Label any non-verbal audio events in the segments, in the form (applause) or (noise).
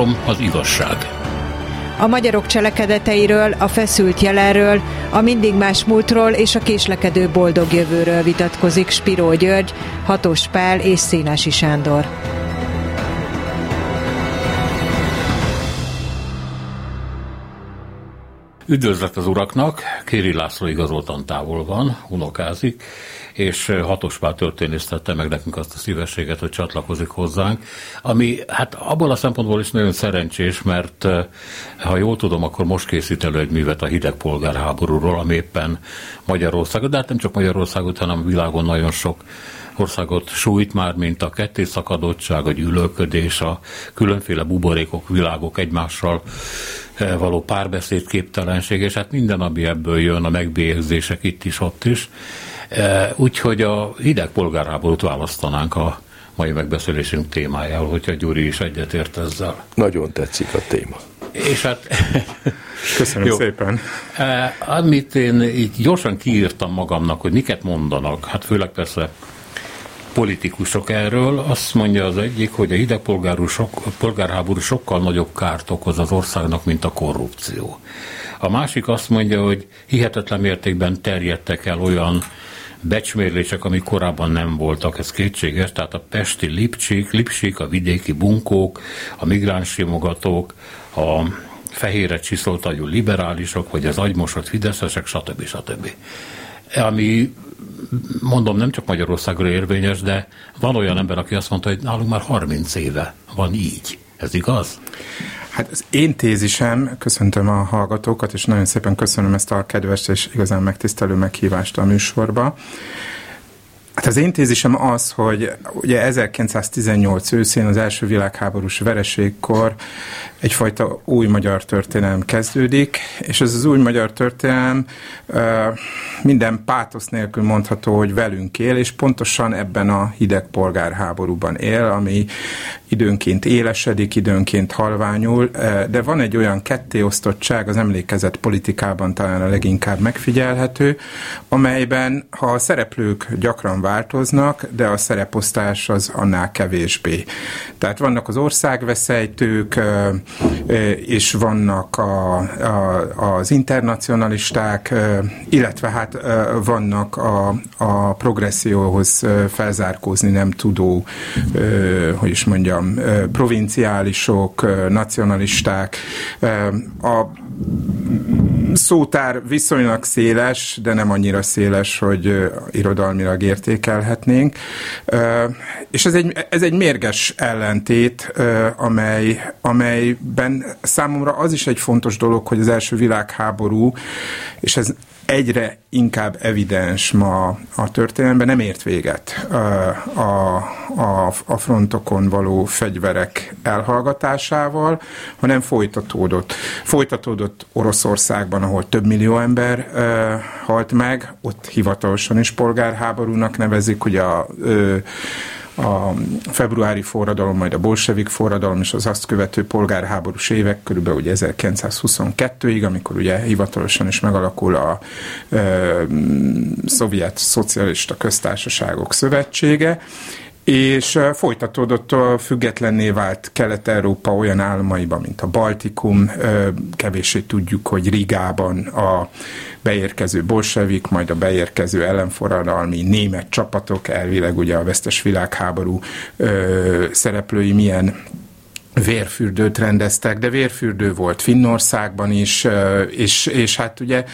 Három az igazság. A magyarok cselekedeteiről, a feszült jelenről, a mindig más múltról és a késlekedő boldog jövőről vitatkozik Spiró György, Hatos Pál és Szénási Sándor. Üdvözlet az uraknak, Kéri László igazoltan távol van, unokázik, és Hatospál történész tette meg nekünk azt a szívességet, hogy csatlakozik hozzánk, ami hát abból a szempontból is nagyon szerencsés, mert ha jól tudom, akkor most készít elő egy művet a hideg polgárháborúról, ami éppen Magyarországot, de hát nem csak Magyarországot, hanem a világon nagyon sok országot sújt már, mint a szakadottság, a gyűlölködés, a különféle buborékok, világok egymással való párbeszéd képtelenség, és hát minden, ami ebből jön, a megbélyegzések itt is, ott is. Eh, úgyhogy a hideg polgárháborút választanánk a mai megbeszélésünk témájául, hogyha Gyuri is egyetért ezzel. Nagyon tetszik a téma. És hát... (laughs) Köszönöm jó. szépen. Eh, amit én így gyorsan kiírtam magamnak, hogy miket mondanak, hát főleg persze politikusok erről. Azt mondja az egyik, hogy a hidegpolgárháború sok, polgárháború sokkal nagyobb kárt okoz az országnak, mint a korrupció. A másik azt mondja, hogy hihetetlen mértékben terjedtek el olyan becsmérlések, amik korábban nem voltak, ez kétséges, tehát a pesti lipcsik, lipsik, a vidéki bunkók, a migránssimogatók, a fehére csiszoltajú liberálisok, vagy az agymosott fideszesek, stb. stb. Ami mondom, nem csak Magyarországra érvényes, de van olyan ember, aki azt mondta, hogy nálunk már 30 éve van így. Ez igaz? Hát az én tézisem, köszöntöm a hallgatókat, és nagyon szépen köszönöm ezt a kedves és igazán megtisztelő meghívást a műsorba. Hát az én tézisem az, hogy ugye 1918 őszén az első világháborús vereségkor egyfajta új magyar történelem kezdődik, és ez az új magyar történelem minden pátosz nélkül mondható, hogy velünk él, és pontosan ebben a hideg polgárháborúban él, ami időnként élesedik, időnként halványul, de van egy olyan kettéosztottság az emlékezet politikában talán a leginkább megfigyelhető, amelyben ha a szereplők gyakran változnak, de a szereposztás az annál kevésbé. Tehát vannak az országveszejtők, és vannak a, a, az internacionalisták, illetve hát vannak a, a progresszióhoz felzárkózni nem tudó, hogy is mondjam, provinciálisok, nacionalisták. A szótár viszonylag széles, de nem annyira széles, hogy irodalmilag értékelhetnénk. És ez egy, ez egy mérges ellentét, amely, amelyben számomra az is egy fontos dolog, hogy az első világháború, és ez egyre inkább evidens ma a történelemben, nem ért véget a, a, a frontokon való fegyverek elhallgatásával, hanem folytatódott. Folytatódott Oroszországban, ahol több millió ember halt meg, ott hivatalosan is polgárháborúnak nevezik, hogy a a februári forradalom, majd a bolsevik forradalom és az azt követő polgárháborús évek, körülbelül ugye 1922-ig, amikor ugye hivatalosan is megalakul a ö, szovjet szocialista köztársaságok szövetsége, és folytatódott a függetlenné vált Kelet-Európa olyan államaiban, mint a Baltikum, kevéssé tudjuk, hogy Rigában a beérkező bolsevik, majd a beérkező ellenforradalmi német csapatok, elvileg ugye a vesztes világháború szereplői milyen vérfürdőt rendeztek, de vérfürdő volt Finnországban is, és, és hát ugye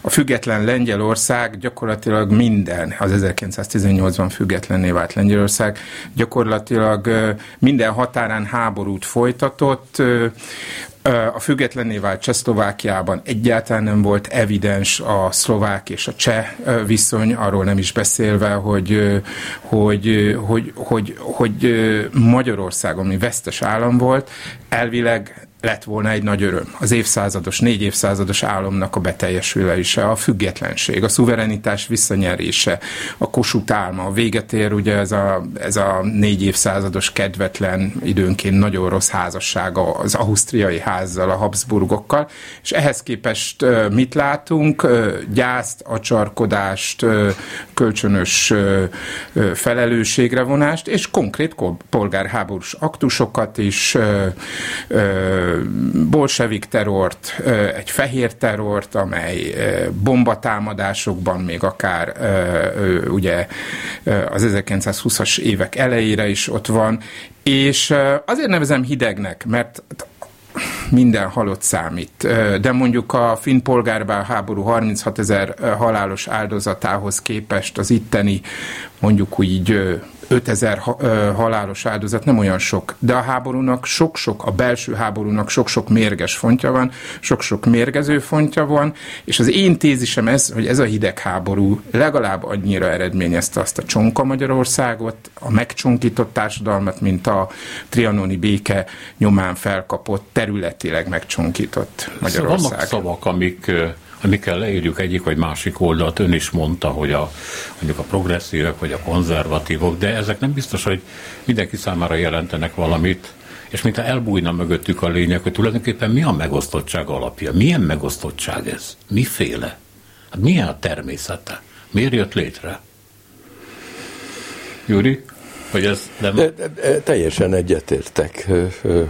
a független Lengyelország gyakorlatilag minden, az 1918-ban függetlenné vált Lengyelország, gyakorlatilag minden határán háborút folytatott, a függetlenné vált Csehszlovákiában egyáltalán nem volt evidens a szlovák és a cseh viszony, arról nem is beszélve, hogy, hogy, hogy, hogy, hogy Magyarországon, ami vesztes állam volt, elvileg lett volna egy nagy öröm. Az évszázados, négy évszázados álomnak a beteljesülése, a függetlenség, a szuverenitás visszanyerése, a Kossuth álma, a véget ér ugye ez a, ez a négy évszázados kedvetlen, időnként nagyon rossz házassága az ausztriai házzal, a Habsburgokkal, és ehhez képest mit látunk? Gyászt, acsarkodást, kölcsönös felelősségre vonást, és konkrét polgárháborús aktusokat is, bolsevik terrort, egy fehér terrort, amely bombatámadásokban még akár ugye az 1920-as évek elejére is ott van, és azért nevezem hidegnek, mert minden halott számít. De mondjuk a finn polgárbár 36 ezer halálos áldozatához képest az itteni mondjuk úgy 5000 halálos áldozat nem olyan sok, de a háborúnak sok-sok, a belső háborúnak sok-sok mérges fontja van, sok-sok mérgező fontja van, és az én tézisem ez, hogy ez a hidegháború legalább annyira eredményezte azt a csonka Magyarországot, a megcsonkított társadalmat, mint a trianoni béke nyomán felkapott, területileg megcsonkított Magyarország. Szóval vannak szavak, amik amikkel leírjuk egyik vagy másik oldalt. Ön is mondta, hogy a, mondjuk a progresszívek vagy a konzervatívok, de ezek nem biztos, hogy mindenki számára jelentenek valamit, és mintha elbújna mögöttük a lényeg, hogy tulajdonképpen mi a megosztottság alapja? Milyen megosztottság ez? Miféle? Hát milyen a természete? Miért jött létre? Júri? Hogy ez nem... De, de, de, teljesen egyetértek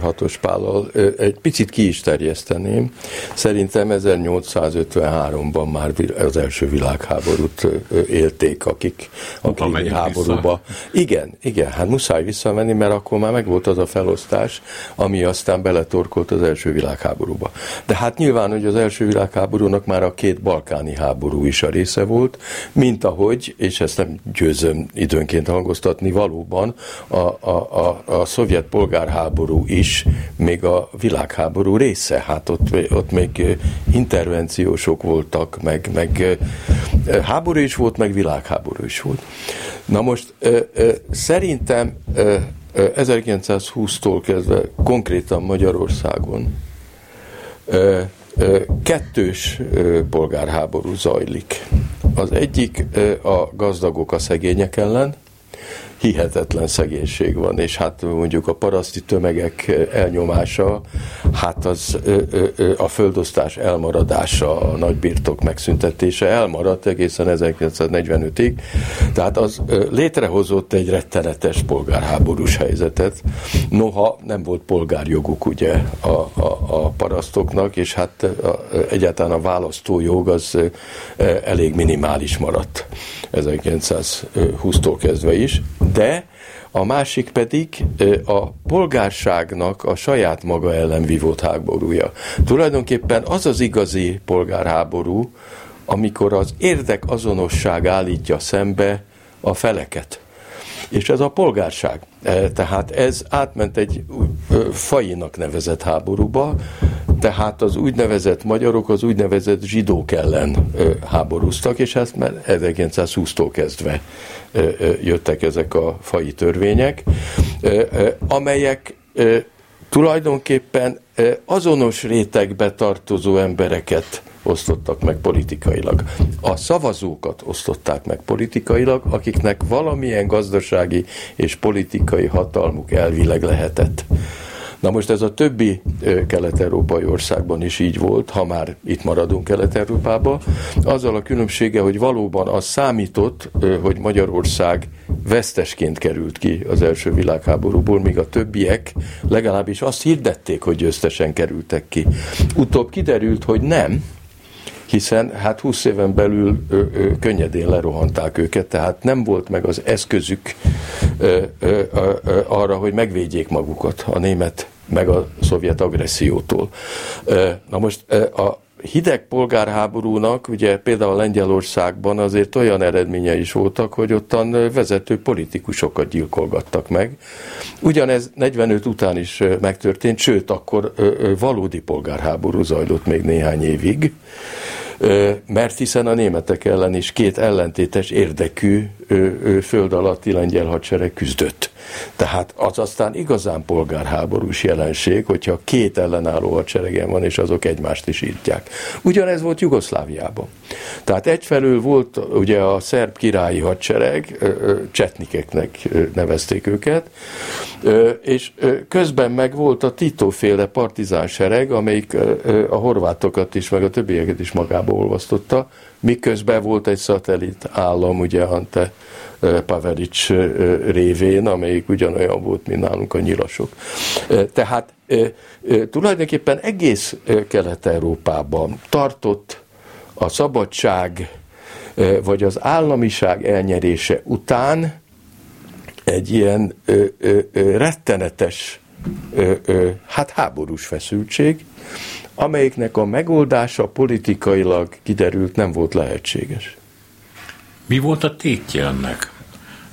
Hatos Pállal. Egy picit ki is terjeszteném. Szerintem 1853-ban már az első világháborút élték, akik a háborúba. Vissza. Igen, igen, hát muszáj visszamenni, mert akkor már megvolt az a felosztás, ami aztán beletorkolt az első világháborúba. De hát nyilván, hogy az első világháborúnak már a két balkáni háború is a része volt, mint ahogy, és ezt nem győzöm időnként hangoztatni, való valóban a, a, a, a szovjet polgárháború is még a világháború része. Hát ott, ott még intervenciósok voltak, meg, meg háború is volt, meg világháború is volt. Na most szerintem 1920-tól kezdve konkrétan Magyarországon kettős polgárháború zajlik. Az egyik a gazdagok a szegények ellen, hihetetlen szegénység van, és hát mondjuk a paraszti tömegek elnyomása, hát az a földosztás elmaradása, a nagybirtok megszüntetése elmaradt egészen 1945-ig, tehát az létrehozott egy rettenetes polgárháborús helyzetet, noha nem volt polgárjoguk ugye a, a, a parasztoknak, és hát a, egyáltalán a választójog az elég minimális maradt 1920-tól kezdve is, de a másik pedig a polgárságnak a saját maga ellen vívott háborúja. Tulajdonképpen az az igazi polgárháború, amikor az érdek azonosság állítja szembe a feleket. És ez a polgárság. Tehát ez átment egy fajinak nevezett háborúba, tehát az úgynevezett magyarok az úgynevezett zsidók ellen háborúztak, és ezt már 1920-tól kezdve jöttek ezek a fai törvények, amelyek tulajdonképpen azonos rétegbe tartozó embereket osztottak meg politikailag. A szavazókat osztották meg politikailag, akiknek valamilyen gazdasági és politikai hatalmuk elvileg lehetett. Na most ez a többi kelet-európai országban is így volt, ha már itt maradunk Kelet-Európában, azzal a különbsége, hogy valóban az számított, hogy Magyarország vesztesként került ki az első világháborúból, míg a többiek legalábbis azt hirdették, hogy győztesen kerültek ki. Utóbb kiderült, hogy nem, hiszen hát 20 éven belül ö, ö, könnyedén lerohanták őket, tehát nem volt meg az eszközük ö, ö, ö, arra, hogy megvédjék magukat a német meg a szovjet agressziótól. Ö, na most ö, a hideg polgárháborúnak, ugye például Lengyelországban azért olyan eredménye is voltak, hogy ottan vezető politikusokat gyilkolgattak meg. Ugyanez 45 után is megtörtént, sőt, akkor valódi polgárháború zajlott még néhány évig mert hiszen a németek ellen is két ellentétes érdekű föld alatti lengyel hadsereg küzdött. Tehát az aztán igazán polgárháborús jelenség, hogyha két ellenálló hadseregen van, és azok egymást is írtják. Ugyanez volt Jugoszláviában. Tehát egyfelől volt ugye a szerb királyi hadsereg, csetnikeknek nevezték őket, és közben meg volt a Tito-féle partizán sereg, amelyik a horvátokat is, meg a többieket is magába olvasztotta, miközben volt egy szatellit állam, ugye Ante Pavelic révén, amelyik ugyanolyan volt, mint nálunk a nyilasok. Tehát tulajdonképpen egész Kelet-Európában tartott a szabadság vagy az államiság elnyerése után egy ilyen rettenetes hát háborús feszültség, amelyiknek a megoldása politikailag kiderült nem volt lehetséges. Mi volt a tétje ennek,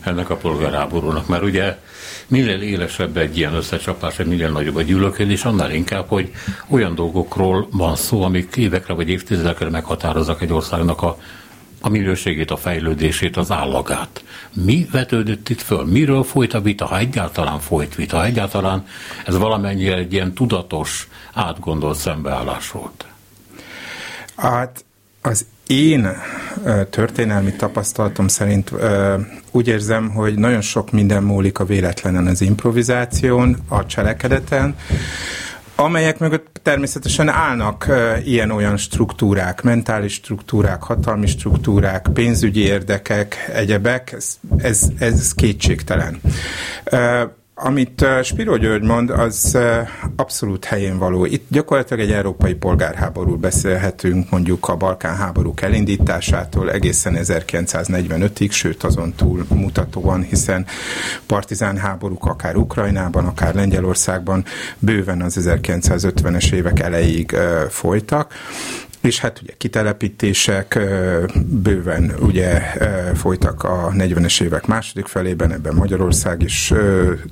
ennek a polgárháborúnak? Mert ugye minél élesebb egy ilyen összecsapás, minél nagyobb a gyűlölködés, annál inkább, hogy olyan dolgokról van szó, amik évekre vagy évtizedekre meghatározzak egy országnak a a minőségét, a fejlődését, az állagát. Mi vetődött itt föl? Miről folyt a vita, ha egyáltalán folyt vita, ha egyáltalán ez valamennyire egy ilyen tudatos, átgondolt szembeállás volt? Hát az én történelmi tapasztalatom szerint úgy érzem, hogy nagyon sok minden múlik a véletlenen az improvizáción, a cselekedeten, amelyek mögött természetesen állnak ilyen-olyan struktúrák, mentális struktúrák, hatalmi struktúrák, pénzügyi érdekek, egyebek, ez, ez, ez kétségtelen. Amit Spiro György mond, az abszolút helyén való. Itt gyakorlatilag egy európai polgárháború beszélhetünk, mondjuk a Balkán háborúk elindításától egészen 1945-ig, sőt azon túl mutatóan, hiszen partizán háborúk akár Ukrajnában, akár Lengyelországban bőven az 1950-es évek elejéig folytak és hát ugye kitelepítések bőven ugye folytak a 40-es évek második felében, ebben Magyarország is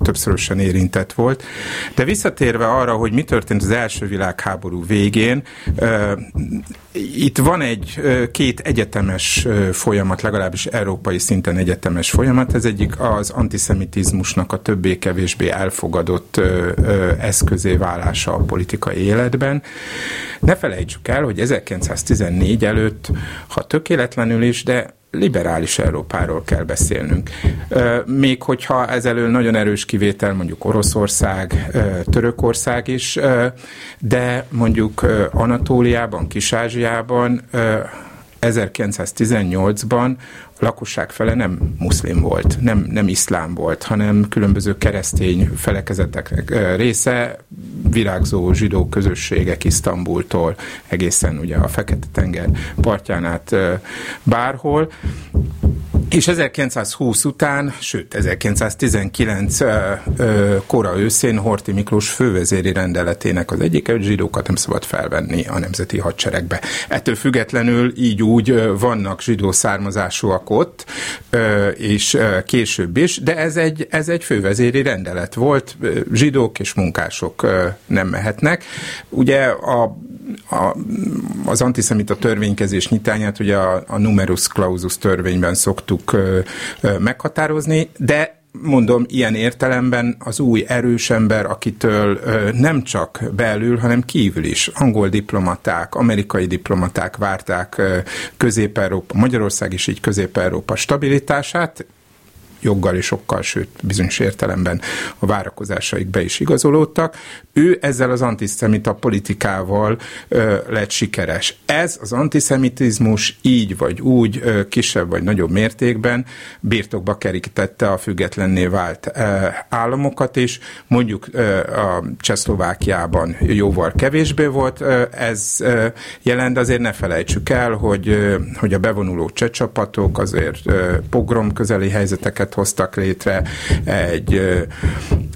többszörösen érintett volt. De visszatérve arra, hogy mi történt az első világháború végén, itt van egy két egyetemes folyamat, legalábbis európai szinten egyetemes folyamat. Ez egyik az antiszemitizmusnak a többé-kevésbé elfogadott eszközé válása a politikai életben. Ne felejtsük el, hogy 1914 előtt, ha tökéletlenül is, de liberális Európáról kell beszélnünk. Még hogyha ezelől nagyon erős kivétel mondjuk Oroszország, Törökország is, de mondjuk Anatóliában, Kis-Ázsiában 1918-ban a lakosság fele nem muszlim volt, nem, nem iszlám volt, hanem különböző keresztény felekezetek része, virágzó zsidó közösségek Isztambultól egészen ugye a Fekete-tenger partján át bárhol. És 1920 után, sőt 1919 kora őszén Horti Miklós fővezéri rendeletének az egyik, hogy zsidókat nem szabad felvenni a nemzeti hadseregbe. Ettől függetlenül így úgy vannak zsidó származásúak ott, és később is, de ez egy, ez egy fővezéri rendelet volt, zsidók és munkások nem mehetnek. Ugye a a, az antiszemita törvénykezés nyitányát ugye a, a numerus clausus törvényben szoktuk ö, ö, meghatározni, de mondom, ilyen értelemben az új erős ember, akitől nem csak belül, hanem kívül is. Angol diplomaták, amerikai diplomaták várták Közép-Európa, Magyarország is így Közép-Európa stabilitását, joggal és sokkal, sőt bizonyos értelemben a várakozásaik be is igazolódtak. Ő ezzel az antiszemita politikával ö, lett sikeres. Ez az antiszemitizmus így vagy úgy, ö, kisebb vagy nagyobb mértékben birtokba kerítette a függetlenné vált ö, államokat is. Mondjuk ö, a Csehszlovákiában jóval kevésbé volt ö, ez ö, jelent, azért ne felejtsük el, hogy, ö, hogy a bevonuló cseh azért ö, pogrom közeli helyzeteket Hoztak létre, egy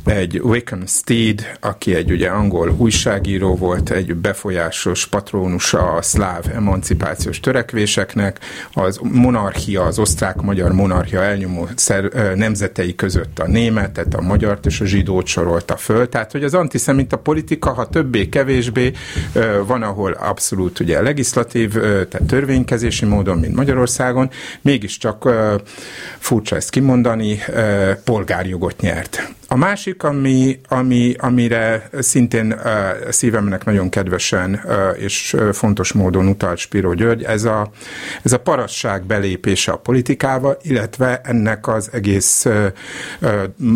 egy Wickham Steed, aki egy ugye angol újságíró volt, egy befolyásos patrónusa a szláv emancipációs törekvéseknek, az monarchia, az osztrák-magyar monarchia elnyomó szer, nemzetei között a németet, a magyart és a zsidót sorolta föl. Tehát, hogy az antiszemita politika, ha többé-kevésbé van, ahol abszolút ugye legislatív, tehát törvénykezési módon, mint Magyarországon, mégiscsak furcsa ezt kimondani, polgárjogot nyert. A másik, ami, ami, amire szintén uh, szívemnek nagyon kedvesen uh, és fontos módon utalt Spiro György, ez a, ez a parasság belépése a politikába, illetve ennek az egész uh, uh,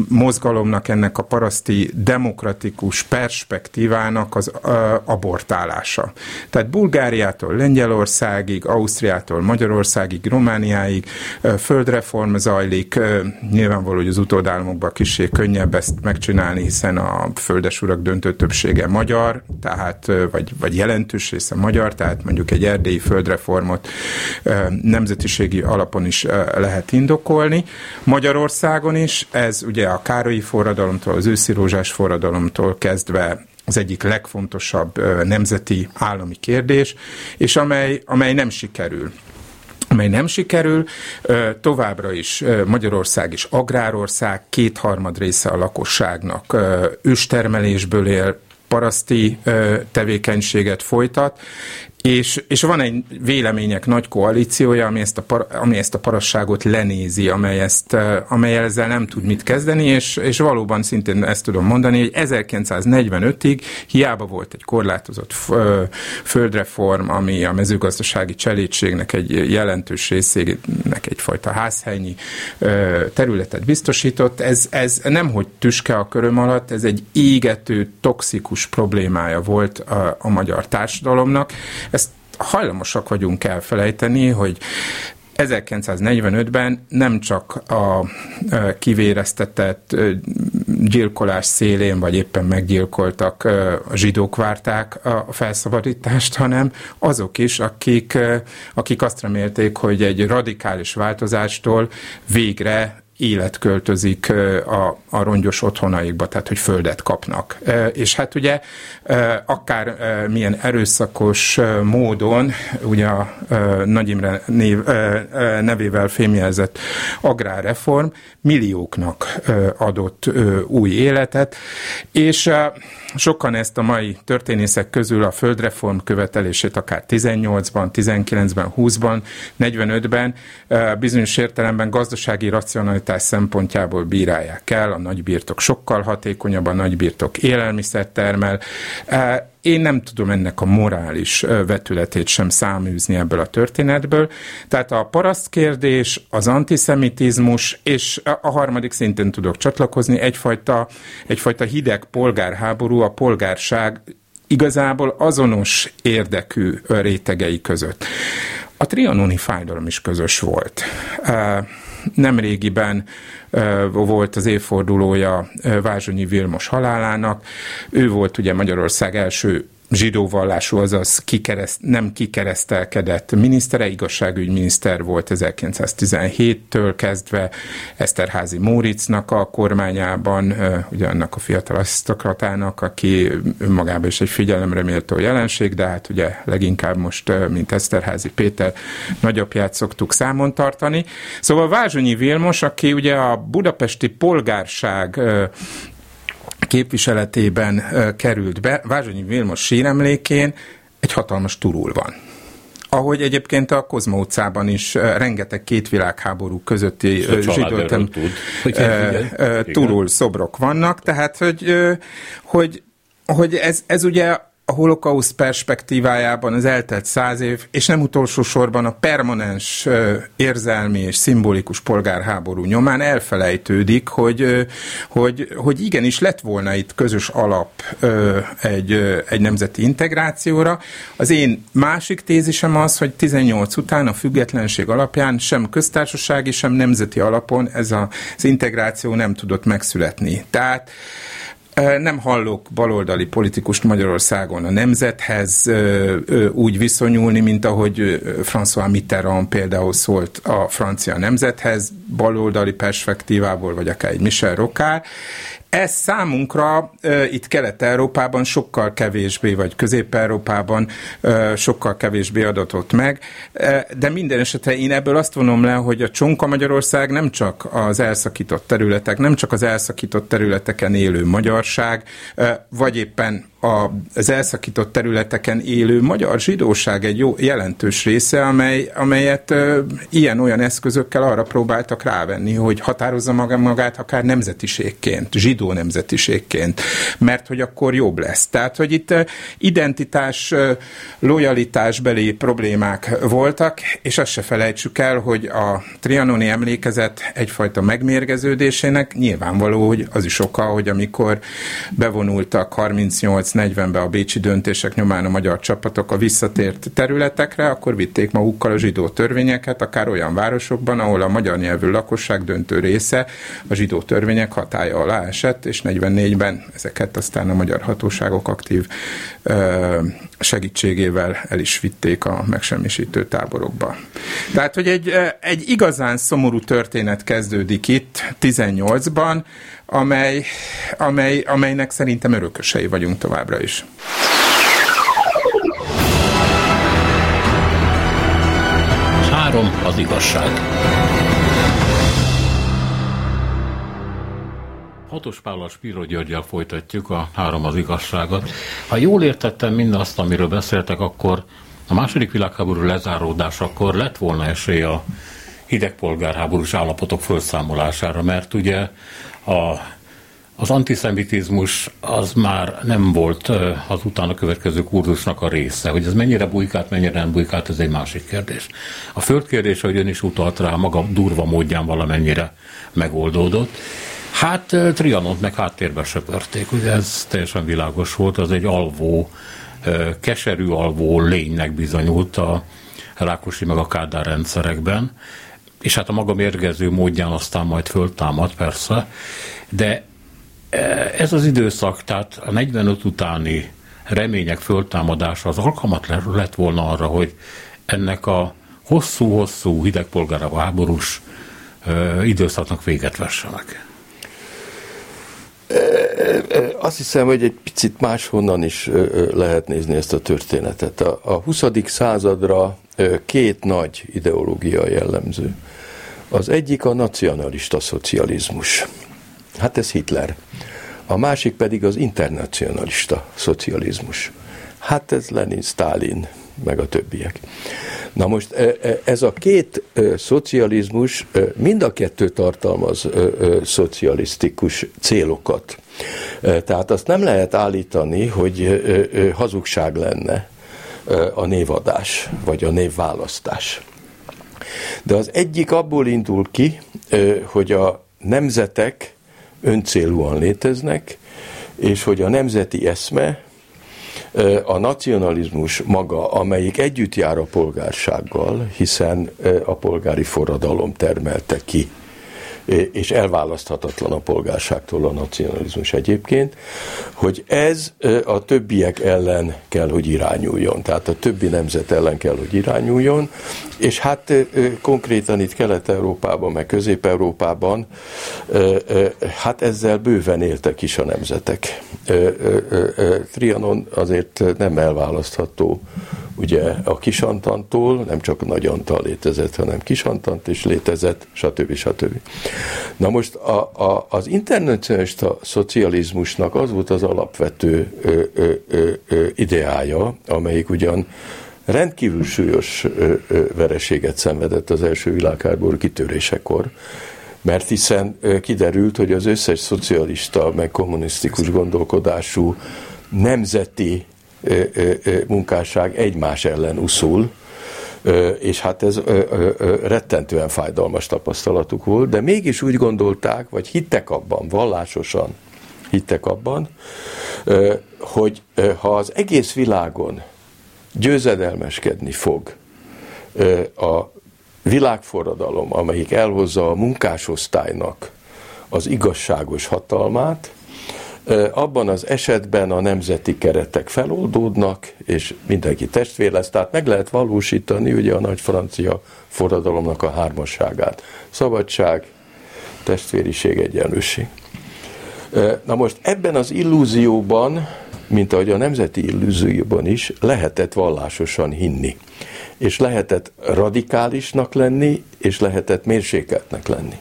mozgalomnak, ennek a paraszti demokratikus perspektívának az uh, abortálása. Tehát Bulgáriától Lengyelországig, Ausztriától Magyarországig, Romániáig uh, földreform zajlik, uh, nyilvánvaló, hogy az utódállamokban kicsi könnyebb könnyebb ezt megcsinálni, hiszen a földesurak döntő többsége magyar, tehát, vagy, vagy jelentős része magyar, tehát mondjuk egy erdélyi földreformot nemzetiségi alapon is lehet indokolni. Magyarországon is, ez ugye a Károlyi forradalomtól, az őszi rózsás forradalomtól kezdve az egyik legfontosabb nemzeti állami kérdés, és amely, amely nem sikerül amely nem sikerül. Továbbra is Magyarország is agrárország, kétharmad része a lakosságnak őstermelésből él, paraszti tevékenységet folytat, és, és van egy vélemények nagy koalíciója, ami ezt a, par, ami ezt a parasságot lenézi, amely, ezt, amely ezzel nem tud mit kezdeni, és, és valóban szintén ezt tudom mondani, hogy 1945-ig hiába volt egy korlátozott földreform, ami a mezőgazdasági cselédségnek egy jelentős részének egyfajta házhelyi területet biztosított, ez, ez nem hogy tüske a köröm alatt, ez egy égető, toxikus problémája volt a, a magyar társadalomnak. Ezt hajlamosak vagyunk elfelejteni, hogy 1945-ben nem csak a kivéreztetett gyilkolás szélén, vagy éppen meggyilkoltak a zsidók várták a felszabadítást, hanem azok is, akik, akik azt remélték, hogy egy radikális változástól végre élet költözik a, a rongyos otthonaikba, tehát hogy földet kapnak. És hát ugye akár milyen erőszakos módon, ugye a Nagy Imre név, nevével fémjelzett agrárreform millióknak adott új életet, és sokan ezt a mai történészek közül a földreform követelését akár 18-ban, 19-ben, 20-ban, 45-ben bizonyos értelemben gazdasági racionalitás szempontjából bírálják el, a nagybirtok sokkal hatékonyabb, a nagybirtok élelmiszert termel, én nem tudom ennek a morális vetületét sem száműzni ebből a történetből. Tehát a paraszt kérdés, az antiszemitizmus, és a harmadik szintén tudok csatlakozni, egyfajta, egyfajta hideg polgárháború, a polgárság igazából azonos érdekű rétegei között. A trianoni fájdalom is közös volt nemrégiben volt az évfordulója Vázsonyi Vilmos halálának. Ő volt ugye Magyarország első zsidó vallású, azaz kikereszt, nem kikeresztelkedett minisztere, igazságügyminiszter volt 1917-től kezdve Eszterházi Móricznak a kormányában, ugye annak a fiatal asztokratának, aki önmagában is egy figyelemre méltó jelenség, de hát ugye leginkább most, mint Eszterházi Péter nagyapját szoktuk számon tartani. Szóval Vázsonyi Vilmos, aki ugye a budapesti polgárság képviseletében került be, Vázsonyi Vilmos síremlékén egy hatalmas turul van. Ahogy egyébként a Kozma utcában is rengeteg két világháború közötti zsidótem turul szobrok vannak, tehát hogy, hogy, hogy ez, ez ugye a holokauszt perspektívájában az eltelt száz év, és nem utolsó sorban a permanens érzelmi és szimbolikus polgárháború nyomán elfelejtődik, hogy, hogy, hogy igenis lett volna itt közös alap egy, egy nemzeti integrációra. Az én másik tézisem az, hogy 18 után a függetlenség alapján sem köztársasági, sem nemzeti alapon ez az integráció nem tudott megszületni. Tehát Nem hallok baloldali politikust Magyarországon a nemzethez úgy viszonyulni, mint ahogy François Mitterrand például szólt a francia nemzethez, baloldali perspektívából, vagy akár egy Michel Rocard. Ez számunkra itt Kelet-Európában sokkal kevésbé, vagy Közép-Európában sokkal kevésbé adatott meg, de minden esetre én ebből azt vonom le, hogy a Csonka Magyarország nem csak az elszakított területek, nem csak az elszakított területeken élő magyarság, vagy éppen az elszakított területeken élő magyar zsidóság egy jó jelentős része, amely, amelyet ilyen-olyan eszközökkel arra próbáltak rávenni, hogy határozza maga, magát akár nemzetiségként, zsidó nemzetiségként, mert hogy akkor jobb lesz. Tehát, hogy itt identitás, lojalitásbeli problémák voltak, és azt se felejtsük el, hogy a trianoni emlékezet egyfajta megmérgeződésének nyilvánvaló, hogy az is oka, hogy amikor bevonultak 38 1940-ben a bécsi döntések nyomán a magyar csapatok a visszatért területekre, akkor vitték magukkal a zsidó törvényeket, akár olyan városokban, ahol a magyar nyelvű lakosság döntő része a zsidó törvények hatája alá esett, és 44-ben ezeket aztán a magyar hatóságok aktív segítségével el is vitték a megsemmisítő táborokba. Tehát, hogy egy, egy igazán szomorú történet kezdődik itt 18-ban, amely, amely, amelynek szerintem örökösei vagyunk továbbra is. Három az igazság. Hatos Pállal Spiro Györgyel folytatjuk a három az igazságot. Ha jól értettem mindazt, amiről beszéltek, akkor a második világháború lezáródásakor lett volna esély a hidegpolgárháborús állapotok felszámolására, mert ugye a, az antiszemitizmus az már nem volt az utána következő kurzusnak a része. Hogy ez mennyire bujkált, mennyire nem bujkált, ez egy másik kérdés. A földkérdés, hogy ön is utalt rá, maga durva módján valamennyire megoldódott. Hát Trianont meg háttérbe söpörték, ugye ez teljesen világos volt, az egy alvó, keserű alvó lénynek bizonyult a Rákosi meg a Kádár rendszerekben, és hát a maga mérgező módján aztán majd föltámad persze, de e, ez az időszak, tehát a 45 utáni remények föltámadása az alkalmat lett volna arra, hogy ennek a hosszú-hosszú hidegpolgára háborús e, időszaknak véget vessenek. E, azt hiszem, hogy egy picit máshonnan is lehet nézni ezt a történetet. A 20. századra két nagy ideológia jellemző. Az egyik a nacionalista szocializmus. Hát ez Hitler. A másik pedig az internacionalista szocializmus. Hát ez Lenin, Stalin, meg a többiek. Na most e, e, ez a két e, szocializmus mind a kettő tartalmaz szocialisztikus célokat. Tehát azt nem lehet állítani, hogy hazugság lenne a névadás, vagy a névválasztás. De az egyik abból indul ki, hogy a nemzetek öncélúan léteznek, és hogy a nemzeti eszme, a nacionalizmus maga, amelyik együtt jár a polgársággal, hiszen a polgári forradalom termelte ki és elválaszthatatlan a polgárságtól a nacionalizmus egyébként, hogy ez a többiek ellen kell, hogy irányuljon. Tehát a többi nemzet ellen kell, hogy irányuljon, és hát konkrétan itt Kelet-Európában, meg Közép-Európában hát ezzel bőven éltek is a nemzetek. Trianon azért nem elválasztható ugye a kisantantól, nem csak nagy Antal létezett, hanem kisantant is létezett, stb. stb. Na most a, a, az internacionalista szocializmusnak az volt az alapvető ö, ö, ö, ö, ideája, amelyik ugyan rendkívül súlyos ö, ö, vereséget szenvedett az első világháború kitörésekor, mert hiszen kiderült, hogy az összes szocialista, meg kommunisztikus gondolkodású nemzeti munkásság egymás ellen uszul, és hát ez rettentően fájdalmas tapasztalatuk volt, de mégis úgy gondolták, vagy hittek abban, vallásosan hittek abban, hogy ha az egész világon győzedelmeskedni fog a világforradalom, amelyik elhozza a munkásosztálynak az igazságos hatalmát, abban az esetben a nemzeti keretek feloldódnak, és mindenki testvér lesz, tehát meg lehet valósítani ugye a nagy francia forradalomnak a hármasságát. Szabadság, testvériség, egyenlőség. Na most ebben az illúzióban, mint ahogy a nemzeti illúzióban is, lehetett vallásosan hinni. És lehetett radikálisnak lenni, és lehetett mérsékeltnek lenni.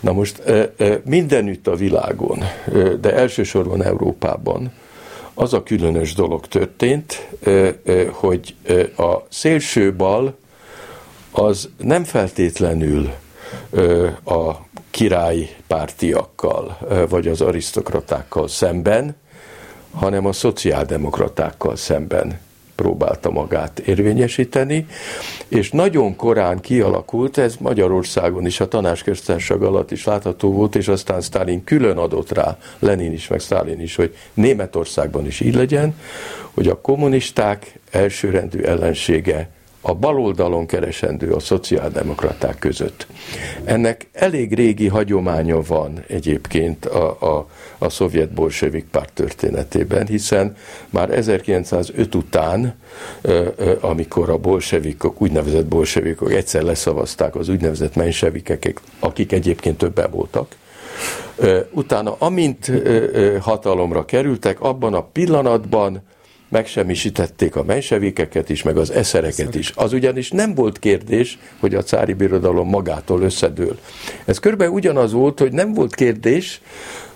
Na most mindenütt a világon, de elsősorban Európában az a különös dolog történt, hogy a szélső bal az nem feltétlenül a királypártiakkal vagy az arisztokratákkal szemben, hanem a szociáldemokratákkal szemben próbálta magát érvényesíteni, és nagyon korán kialakult, ez Magyarországon is a tanácsköztársaság alatt is látható volt, és aztán Stalin külön adott rá, Lenin is, meg Stalin is, hogy Németországban is így legyen, hogy a kommunisták elsőrendű ellensége a baloldalon keresendő a szociáldemokraták között. Ennek elég régi hagyománya van egyébként a, a, a szovjet bolsevik párt történetében, hiszen már 1905 után, amikor a bolsevikok, úgynevezett bolsevikok egyszer leszavazták az úgynevezett mensevikek, akik egyébként többen voltak, utána amint hatalomra kerültek, abban a pillanatban megsemmisítették a mensevikeket is, meg az eszereket is. Az ugyanis nem volt kérdés, hogy a cári birodalom magától összedől. Ez körülbelül ugyanaz volt, hogy nem volt kérdés,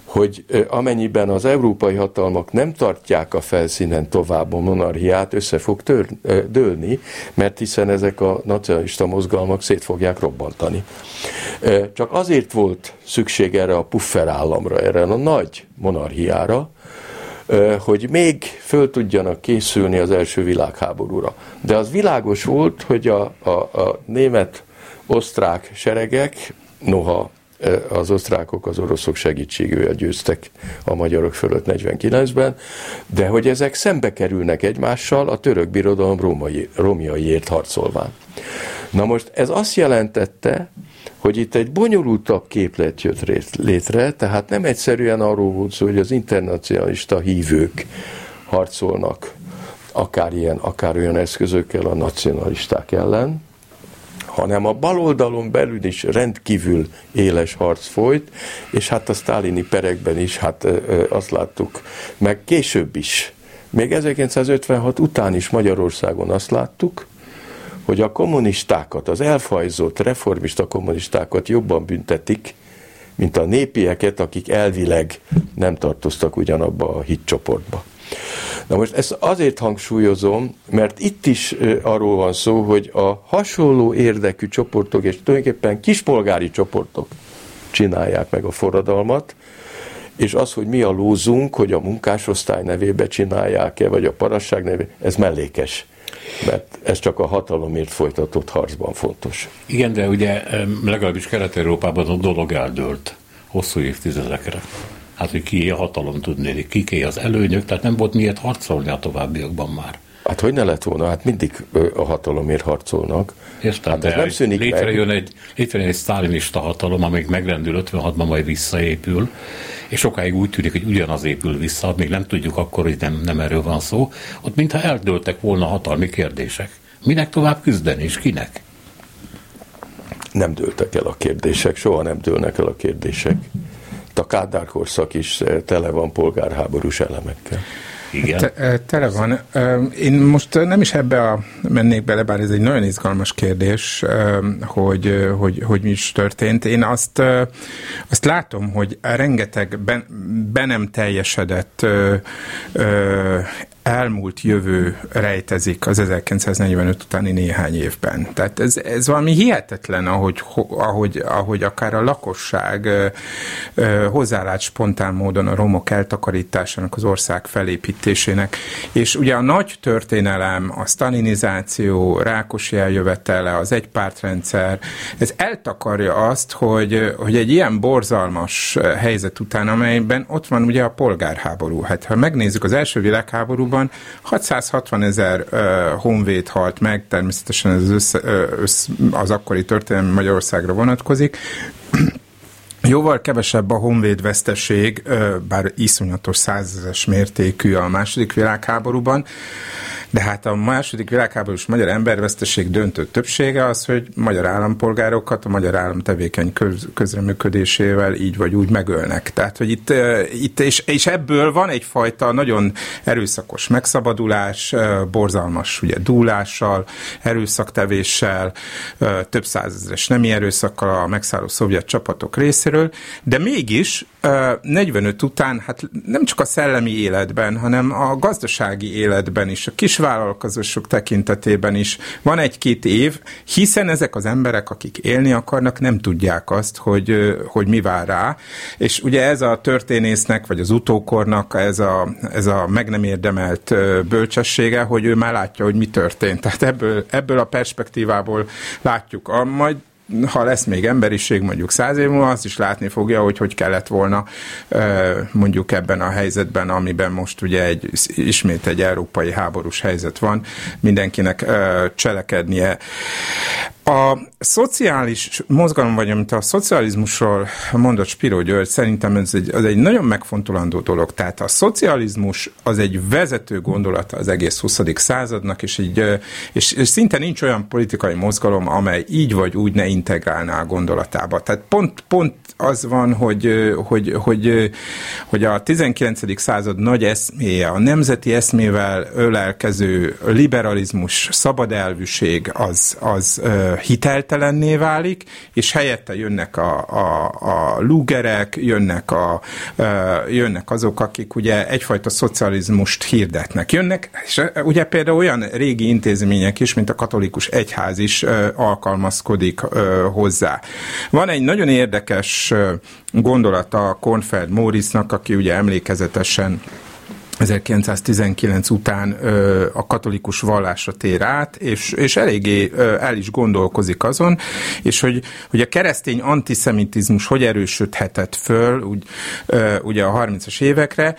hogy amennyiben az európai hatalmak nem tartják a felszínen tovább a monarchiát, össze fog tör, dőlni, mert hiszen ezek a nacionalista mozgalmak szét fogják robbantani. Csak azért volt szükség erre a puffer államra, erre a nagy monarchiára, hogy még föl tudjanak készülni az első világháborúra. De az világos volt, hogy a, a, a német-osztrák seregek, noha az osztrákok az oroszok segítségével győztek a magyarok fölött 49-ben, de hogy ezek szembe kerülnek egymással a török birodalom római, romjaiért harcolván. Na most ez azt jelentette, hogy itt egy bonyolultabb képlet jött létre, tehát nem egyszerűen arról volt szó, hogy az internacionalista hívők harcolnak akár ilyen, akár olyan eszközökkel a nacionalisták ellen, hanem a baloldalon belül is rendkívül éles harc folyt, és hát a sztálini perekben is, hát azt láttuk, meg később is, még 1956 után is Magyarországon azt láttuk, hogy a kommunistákat, az elfajzott reformista kommunistákat jobban büntetik, mint a népieket, akik elvileg nem tartoztak ugyanabba a hitcsoportba. Na most ezt azért hangsúlyozom, mert itt is arról van szó, hogy a hasonló érdekű csoportok, és tulajdonképpen kispolgári csoportok csinálják meg a forradalmat, és az, hogy mi a lózunk, hogy a munkásosztály nevébe csinálják-e, vagy a parasság nevébe, ez mellékes mert ez csak a hatalomért folytatott harcban fontos. Igen, de ugye legalábbis Kelet-Európában a dolog eldőlt hosszú évtizedekre. Hát, hogy ki a hatalom tudnék, kiké az előnyök, tehát nem volt miért harcolni a továbbiakban már. Hát hogy ne lett volna? Hát mindig a hatalomért harcolnak. Értem, hát de nem szűnik létrejön meg. egy, létrejön egy sztálinista hatalom, amíg megrendül 56-ban, majd visszaépül, és sokáig úgy tűnik, hogy ugyanaz épül vissza, még nem tudjuk akkor, hogy nem, nem erről van szó, ott mintha eldőltek volna hatalmi kérdések. Minek tovább küzdeni, és kinek? Nem dőltek el a kérdések, soha nem dőlnek el a kérdések. A Kádár korszak is tele van polgárháborús elemekkel. Igen. Te, tele van. Én most nem is ebbe a, mennék bele, bár ez egy nagyon izgalmas kérdés, hogy, hogy, hogy mi is történt. Én azt, azt látom, hogy rengeteg ben, be nem teljesedett elmúlt jövő rejtezik az 1945 utáni néhány évben. Tehát ez, ez valami hihetetlen, ahogy, ahogy, ahogy akár a lakosság hozzálát spontán módon a romok eltakarításának, az ország felépítésének. És ugye a nagy történelem, a stalinizáció, Rákosi eljövetele, az egypártrendszer, ez eltakarja azt, hogy, hogy egy ilyen borzalmas helyzet után, amelyben ott van ugye a polgárháború. Hát ha megnézzük az első világháborúban, háborúban 660 ezer honvéd halt meg, természetesen ez össze, uh, össz, az akkori történelmi Magyarországra vonatkozik, Jóval kevesebb a honvéd veszteség, bár iszonyatos százezes mértékű a második világháborúban, de hát a második világháborús magyar emberveszteség döntő többsége az, hogy magyar állampolgárokat a magyar állam tevékeny köz, közreműködésével így vagy úgy megölnek. Tehát, hogy itt, itt és, és ebből van egyfajta nagyon erőszakos megszabadulás, borzalmas ugye dúlással, erőszaktevéssel, több százezeres nemi erőszakkal a megszálló szovjet csapatok részéről, de mégis 45 után hát nem csak a szellemi életben, hanem a gazdasági életben is, a kis vállalkozások tekintetében is van egy-két év, hiszen ezek az emberek, akik élni akarnak, nem tudják azt, hogy, hogy mi vár rá. És ugye ez a történésznek, vagy az utókornak ez a, ez a meg nem érdemelt bölcsessége, hogy ő már látja, hogy mi történt. Tehát ebből, ebből a perspektívából látjuk. A, majd ha lesz még emberiség mondjuk száz év múlva, azt is látni fogja, hogy hogy kellett volna mondjuk ebben a helyzetben, amiben most ugye egy, ismét egy európai háborús helyzet van, mindenkinek cselekednie. A szociális mozgalom, vagy amit a szocializmusról mondott Spiro György, szerintem ez egy, az egy nagyon megfontolandó dolog. Tehát a szocializmus az egy vezető gondolata az egész 20. századnak, és, egy, és, és szinte nincs olyan politikai mozgalom, amely így vagy úgy ne integrálná a gondolatába. Tehát pont, pont az van, hogy, hogy, hogy, hogy a 19. század nagy eszméje, a nemzeti eszmével ölelkező liberalizmus, szabadelvűség az, az hiteltelenné válik, és helyette jönnek a, a, a lugerek, jönnek, a, jönnek azok, akik ugye egyfajta szocializmust hirdetnek. Jönnek, és ugye például olyan régi intézmények is, mint a katolikus egyház is alkalmazkodik hozzá. Van egy nagyon érdekes gondolata Konfeld Mórisnak, aki ugye emlékezetesen 1919 után a katolikus vallásra tér át, és, és eléggé el is gondolkozik azon, és hogy, hogy a keresztény antiszemitizmus hogy erősödhetett föl úgy, ö, ugye a 30-as évekre,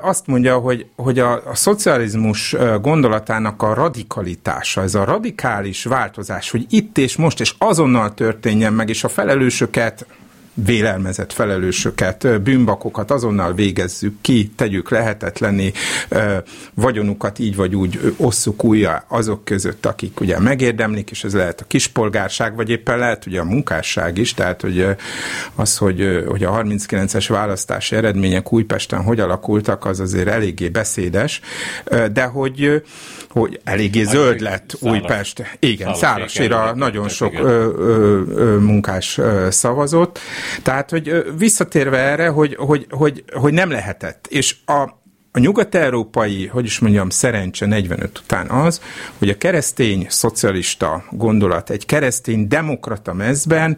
azt mondja, hogy, hogy a, a szocializmus gondolatának a radikalitása, ez a radikális változás, hogy itt és most és azonnal történjen meg, és a felelősöket vélelmezett felelősöket, bűnbakokat azonnal végezzük ki, tegyük lehetetlenni, vagyonukat így vagy úgy osszuk újra azok között, akik ugye megérdemlik, és ez lehet a kispolgárság, vagy éppen lehet ugye a munkásság is, tehát hogy az, hogy, hogy a 39-es választási eredmények Újpesten hogy alakultak, az azért eléggé beszédes, de hogy, hogy eléggé hát, zöld lett Újpest. Igen, Szállasira nagyon sok ö, ö, ö, munkás szavazott, tehát, hogy visszatérve erre, hogy, hogy, hogy, hogy nem lehetett. És a, a nyugat-európai, hogy is mondjam, szerencse 45 után az, hogy a keresztény szocialista gondolat egy keresztény demokrata mezben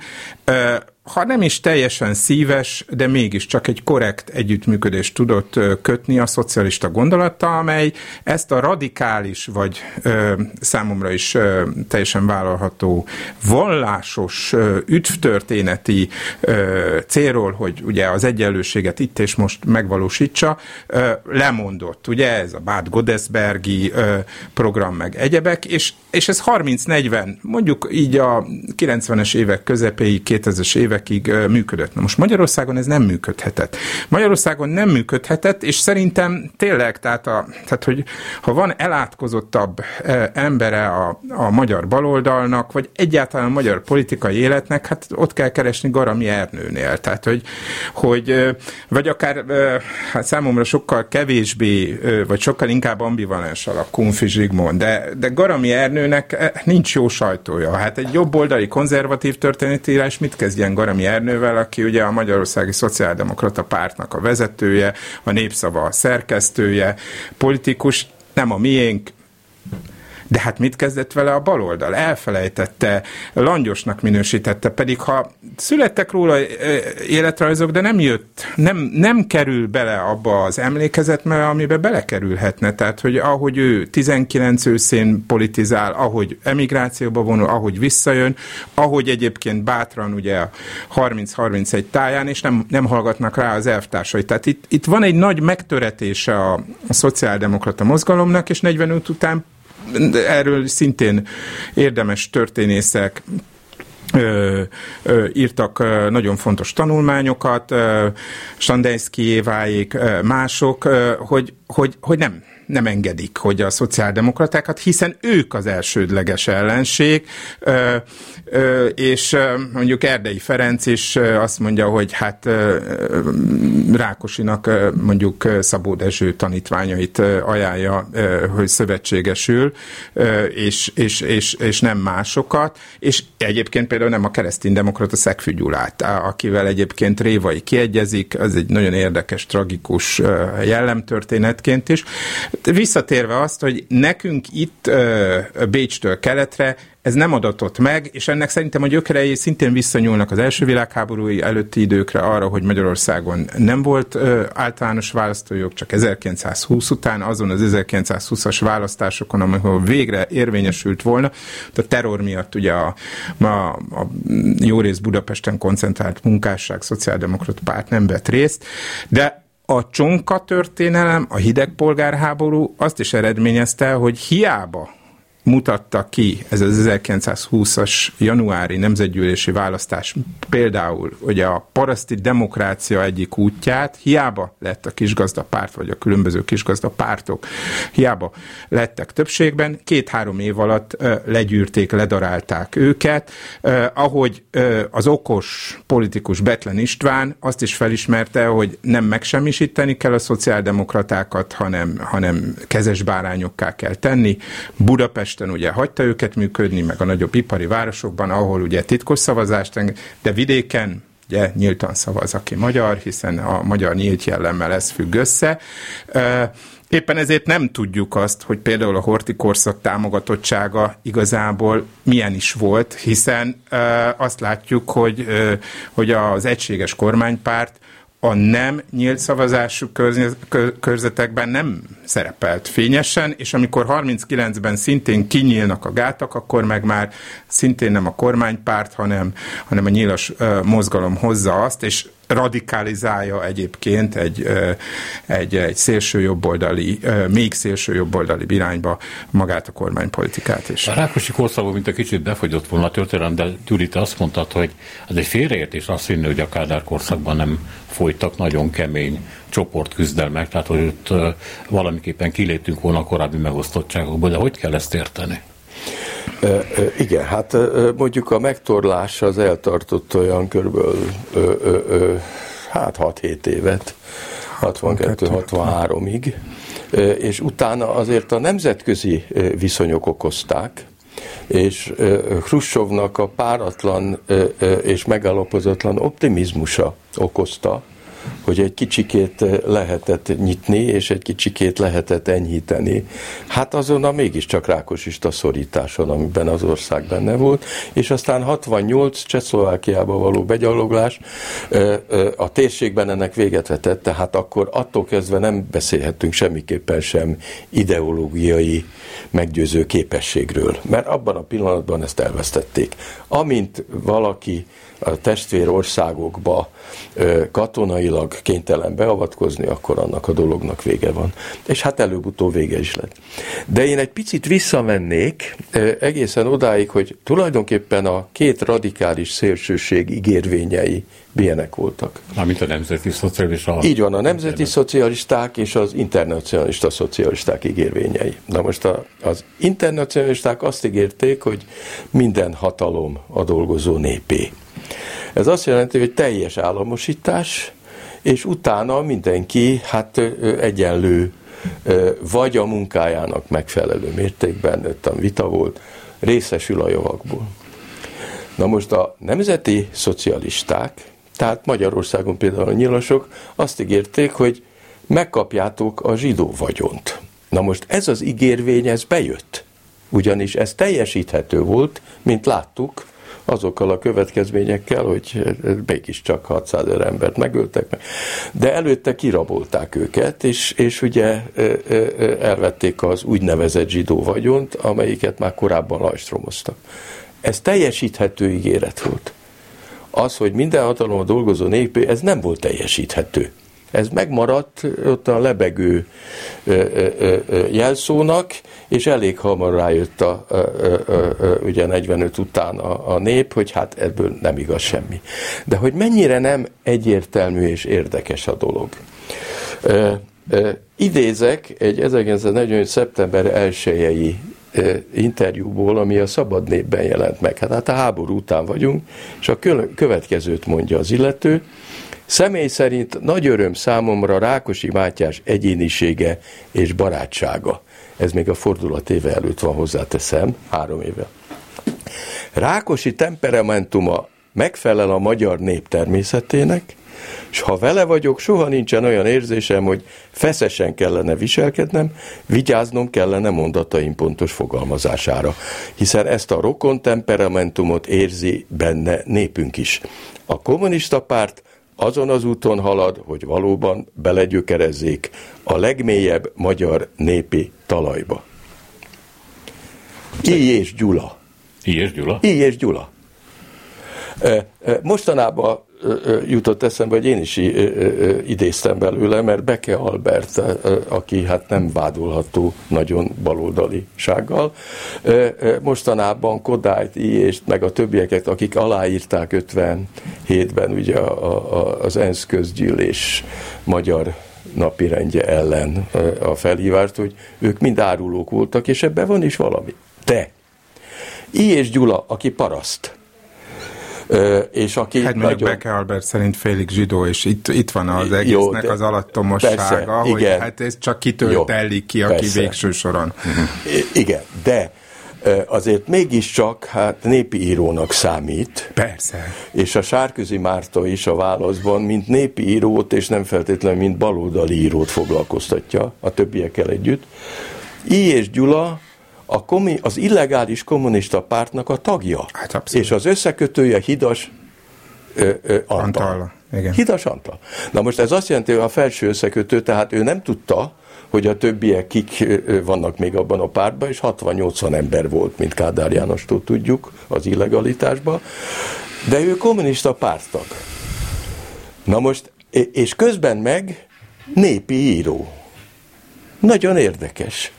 ha nem is teljesen szíves, de mégiscsak egy korrekt együttműködést tudott kötni a szocialista gondolattal, amely ezt a radikális, vagy ö, számomra is ö, teljesen vállalható vallásos, ö, üdvtörténeti ö, célról, hogy ugye az egyenlőséget itt és most megvalósítsa, ö, lemondott. Ugye ez a Bad Godesbergi ö, program meg egyebek, és, és ez 30-40, mondjuk így a 90-es évek közepéig, 2000-es évek évekig működött. Na most Magyarországon ez nem működhetett. Magyarországon nem működhetett, és szerintem tényleg, tehát, a, tehát hogy ha van elátkozottabb embere a, a magyar baloldalnak, vagy egyáltalán a magyar politikai életnek, hát ott kell keresni Garami Ernőnél. Tehát, hogy, hogy vagy akár hát számomra sokkal kevésbé, vagy sokkal inkább ambivalens a Kunfi Zsigmond, de, de Garami Ernőnek nincs jó sajtója. Hát egy jobboldali konzervatív történetírás mit kezdjen Garami Ernővel, aki ugye a Magyarországi Szociáldemokrata Pártnak a vezetője, a Népszava a szerkesztője, politikus, nem a miénk, de hát mit kezdett vele a baloldal? Elfelejtette, langyosnak minősítette, pedig ha születtek róla életrajzok, de nem jött, nem, nem kerül bele abba az emlékezetbe, amibe belekerülhetne. Tehát, hogy ahogy ő 19 őszén politizál, ahogy emigrációba vonul, ahogy visszajön, ahogy egyébként bátran ugye a 30-31 táján, és nem, nem hallgatnak rá az elvtársai. Tehát itt, itt van egy nagy megtöretése a, a szociáldemokrata mozgalomnak, és 45 után erről szintén érdemes történészek ö, ö, írtak ö, nagyon fontos tanulmányokat, Standejszkijéváék, mások, ö, hogy, hogy, hogy nem nem engedik, hogy a szociáldemokratákat, hiszen ők az elsődleges ellenség, és mondjuk Erdei Ferenc is azt mondja, hogy hát Rákosinak mondjuk Szabó Dezső tanítványait ajánlja, hogy szövetségesül, és, és, és, és nem másokat, és egyébként például nem a kereszténydemokrata Szegfű Gyulát, akivel egyébként Révai kiegyezik, az egy nagyon érdekes, tragikus jellemtörténetként is. Visszatérve azt, hogy nekünk itt Bécstől keletre ez nem adatott meg, és ennek szerintem a gyökerei szintén visszanyúlnak az első világháború előtti időkre arra, hogy Magyarországon nem volt ö, általános választójog, csak 1920 után, azon az 1920-as választásokon, amikor végre érvényesült volna, a terror miatt ugye a, a, a jó rész Budapesten koncentrált munkásság, szociáldemokrata párt nem vett részt, de a csonka történelem, a hidegpolgárháború azt is eredményezte, hogy hiába mutatta ki ez az 1920-as januári nemzetgyűlési választás például ugye a paraszti demokrácia egyik útját, hiába lett a kisgazda párt, vagy a különböző kisgazda pártok, hiába lettek többségben, két-három év alatt legyűrték, ledarálták őket, ahogy az okos politikus Betlen István azt is felismerte, hogy nem megsemmisíteni kell a szociáldemokratákat, hanem, hanem kezes bárányokká kell tenni. Budapest Budapesten ugye hagyta őket működni, meg a nagyobb ipari városokban, ahol ugye titkos szavazást, de vidéken ugye nyíltan szavaz, aki magyar, hiszen a magyar nyílt jellemmel ez függ össze. Éppen ezért nem tudjuk azt, hogy például a horti korszak támogatottsága igazából milyen is volt, hiszen azt látjuk, hogy, hogy az egységes kormánypárt a nem nyílt szavazású körzetekben nem szerepelt fényesen, és amikor 39-ben szintén kinyílnak a gátak, akkor meg már szintén nem a kormánypárt, hanem, hanem a nyílas mozgalom hozza azt, és radikalizálja egyébként egy, egy, egy szélső jobboldali, még szélső jobboldali irányba magát a kormánypolitikát is. A Rákosi korszakban, mint a kicsit befogyott volna a történelem, de Gyuri, te azt mondtad, hogy ez egy félreértés azt hinni, hogy a Kádár korszakban nem folytak nagyon kemény csoportküzdelmek, tehát hogy ott valamiképpen kiléptünk volna a korábbi megosztottságokból, de hogy kell ezt érteni? Igen, hát mondjuk a megtorlás az eltartott olyan körülbelül hát 6-7 évet, 62-63-ig, és utána azért a nemzetközi viszonyok okozták, és Khrushchevnak a páratlan és megalapozatlan optimizmusa okozta, hogy egy kicsikét lehetett nyitni, és egy kicsikét lehetett enyhíteni. Hát azon a mégiscsak rákosista szorításon, amiben az ország benne volt, és aztán 68 Csehszlovákiába való begyaloglás a térségben ennek véget vetett, tehát akkor attól kezdve nem beszélhetünk semmiképpen sem ideológiai meggyőző képességről, mert abban a pillanatban ezt elvesztették. Amint valaki a testvér országokba katonailag kénytelen beavatkozni, akkor annak a dolognak vége van. És hát előbb-utóbb vége is lett. De én egy picit visszamennék egészen odáig, hogy tulajdonképpen a két radikális szélsőség ígérvényei milyenek voltak. Mármint a nemzeti szocialisták. Így van, a nemzeti szocialisták és az internacionalista szocialisták ígérvényei. Na most a, az internacionalisták azt ígérték, hogy minden hatalom a dolgozó népé. Ez azt jelenti, hogy teljes államosítás, és utána mindenki hát egyenlő, vagy a munkájának megfelelő mértékben, öttem vita volt, részesül a javakból. Na most a nemzeti szocialisták, tehát Magyarországon például a nyilasok azt ígérték, hogy megkapjátok a zsidó vagyont. Na most ez az ígérvény, ez bejött. Ugyanis ez teljesíthető volt, mint láttuk, azokkal a következményekkel, hogy mégiscsak 600 ezer embert megöltek meg. De előtte kirabolták őket, és, és ugye elvették az úgynevezett zsidó vagyont, amelyiket már korábban lajstromoztak. Ez teljesíthető ígéret volt. Az, hogy minden hatalom a dolgozó népé, ez nem volt teljesíthető. Ez megmaradt ott a lebegő jelszónak, és elég hamar rájött a, ugye 45 után a, a nép, hogy hát ebből nem igaz semmi. De hogy mennyire nem egyértelmű és érdekes a dolog. Idézek egy 1945. szeptember 1 interjúból, ami a Szabad Népben jelent meg. Hát, hát a háború után vagyunk, és a következőt mondja az illető. Személy szerint nagy öröm számomra Rákosi Mátyás egyénisége és barátsága. Ez még a fordulat éve előtt van, hozzáteszem, három éve. Rákosi temperamentuma megfelel a magyar nép természetének, és ha vele vagyok, soha nincsen olyan érzésem, hogy feszesen kellene viselkednem, vigyáznom kellene mondataim pontos fogalmazására, hiszen ezt a rokon temperamentumot érzi benne népünk is. A kommunista párt azon az úton halad, hogy valóban belegyökerezzék a legmélyebb magyar népi talajba. I és Gyula. I és Gyula? I és Gyula. Mostanában jutott eszembe, hogy én is idéztem belőle, mert Beke Albert, aki hát nem vádolható nagyon baloldalisággal, mostanában Kodályt, és meg a többieket, akik aláírták 57-ben ugye az ENSZ közgyűlés magyar napirendje ellen a felhívást, hogy ők mind árulók voltak, és ebben van is valami. De I. és Gyula, aki paraszt, és aki hát nagyon... Beke Albert szerint félig zsidó, és itt, itt van az egésznek Jó, az alattomossága, persze, hogy igen. hát ez csak kitől telik ki, aki persze. végső soron. Igen, de azért mégiscsak hát népi írónak számít. Persze. És a Sárközi Márta is a válaszban, mint népi írót, és nem feltétlenül, mint baloldali írót foglalkoztatja a többiekkel együtt. I. és Gyula a komi, az illegális kommunista pártnak a tagja. Hát és az összekötője Hidas ö, ö, Antal. Antal. Igen. Hidas Antal. Na most ez azt jelenti, hogy a felső összekötő, tehát ő nem tudta, hogy a többiek kik vannak még abban a pártban, és 60-80 ember volt, mint Kádár Jánostól tudjuk, az illegalitásban, de ő kommunista pártag. Na most, és közben meg népi író. Nagyon érdekes.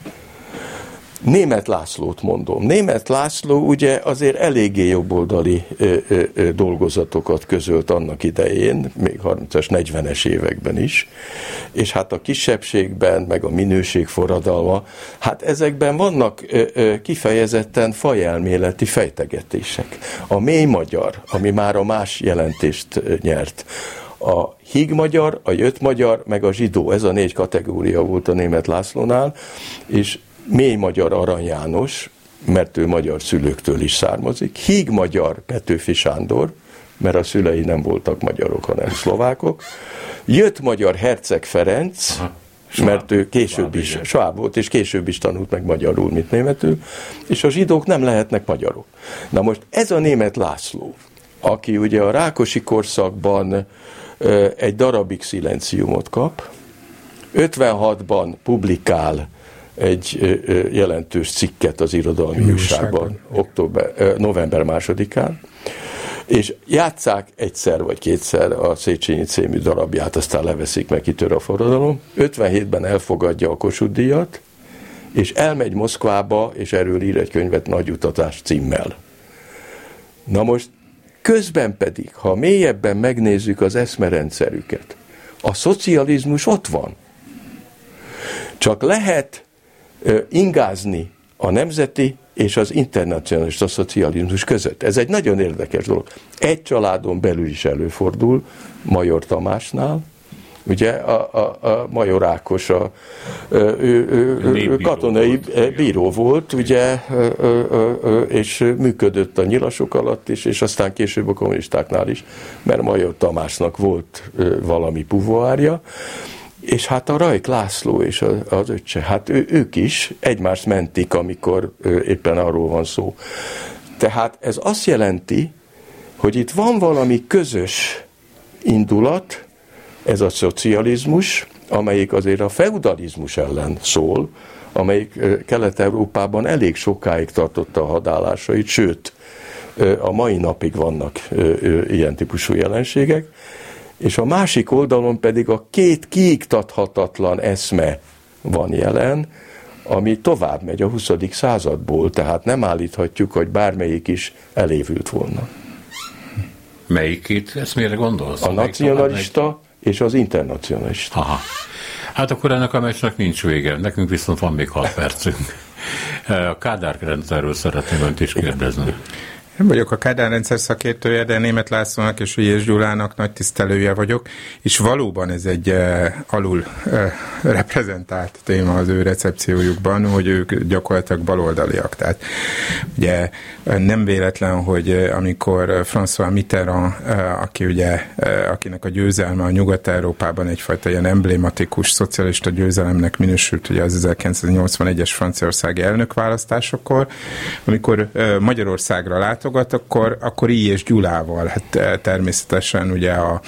Német Lászlót mondom. Német László ugye azért eléggé jobboldali ö, ö, ö, dolgozatokat közölt annak idején, még 30-as, 40-es években is, és hát a kisebbségben, meg a minőség forradalma, hát ezekben vannak ö, ö, kifejezetten fajelméleti fejtegetések. A mély magyar, ami már a más jelentést nyert, a híg magyar, a jött magyar, meg a zsidó, ez a négy kategória volt a német Lászlónál, és mély magyar Arany János, mert ő magyar szülőktől is származik, híg magyar Petőfi Sándor, mert a szülei nem voltak magyarok, hanem szlovákok, jött magyar Herceg Ferenc, Aha. mert ő később is, sváb volt, és később is tanult meg magyarul, mint németül, és a zsidók nem lehetnek magyarok. Na most ez a német László, aki ugye a Rákosi korszakban egy darabig szilenciumot kap, 56-ban publikál egy jelentős cikket az irodalmi újságban október, november másodikán, és játszák egyszer vagy kétszer a Széchenyi című darabját, aztán leveszik meg, kitör a forradalom. 57-ben elfogadja a Kossuth díjat, és elmegy Moszkvába, és erről ír egy könyvet Nagy utatás címmel. Na most közben pedig, ha mélyebben megnézzük az eszmerendszerüket, a szocializmus ott van. Csak lehet ingázni a nemzeti és az internacionalista szocializmus között. Ez egy nagyon érdekes dolog. Egy családon belül is előfordul, Major Tamásnál, ugye a, a, a Major Ákos a, ő, ő, ő katonai volt. bíró volt, ugye, és működött a nyilasok alatt is, és aztán később a kommunistáknál is, mert Major Tamásnak volt valami puvoárja, és hát a Rajk László és az öccse, hát ő, ők is egymást mentik, amikor éppen arról van szó. Tehát ez azt jelenti, hogy itt van valami közös indulat, ez a szocializmus, amelyik azért a feudalizmus ellen szól, amelyik Kelet-Európában elég sokáig tartotta a hadállásait, sőt, a mai napig vannak ilyen típusú jelenségek, és a másik oldalon pedig a két kiiktathatatlan eszme van jelen, ami tovább megy a 20. századból, tehát nem állíthatjuk, hogy bármelyik is elévült volna. Melyik itt? Ezt mire gondolsz? A nacionalista és az internacionalista. Aha. Hát akkor ennek a meccsnek nincs vége. Nekünk viszont van még 6 percünk. (laughs) A Kádár rendszerről szeretném önt is kérdezni. Én vagyok a Kádár rendszer szakértője, de Német Lászlónak és Ügyes Gyulának nagy tisztelője vagyok, és valóban ez egy uh, alul uh, reprezentált téma az ő recepciójukban, hogy ők gyakorlatilag baloldaliak. Tehát ugye nem véletlen, hogy amikor François Mitterrand, uh, aki ugye, uh, akinek a győzelme a Nyugat-Európában egyfajta ilyen emblématikus szocialista győzelemnek minősült ugye az 1981-es franciaországi elnökválasztásokor, amikor uh, Magyarországra látogat, látogat, akkor, akkor I. és Gyulával, hát eh, természetesen ugye a,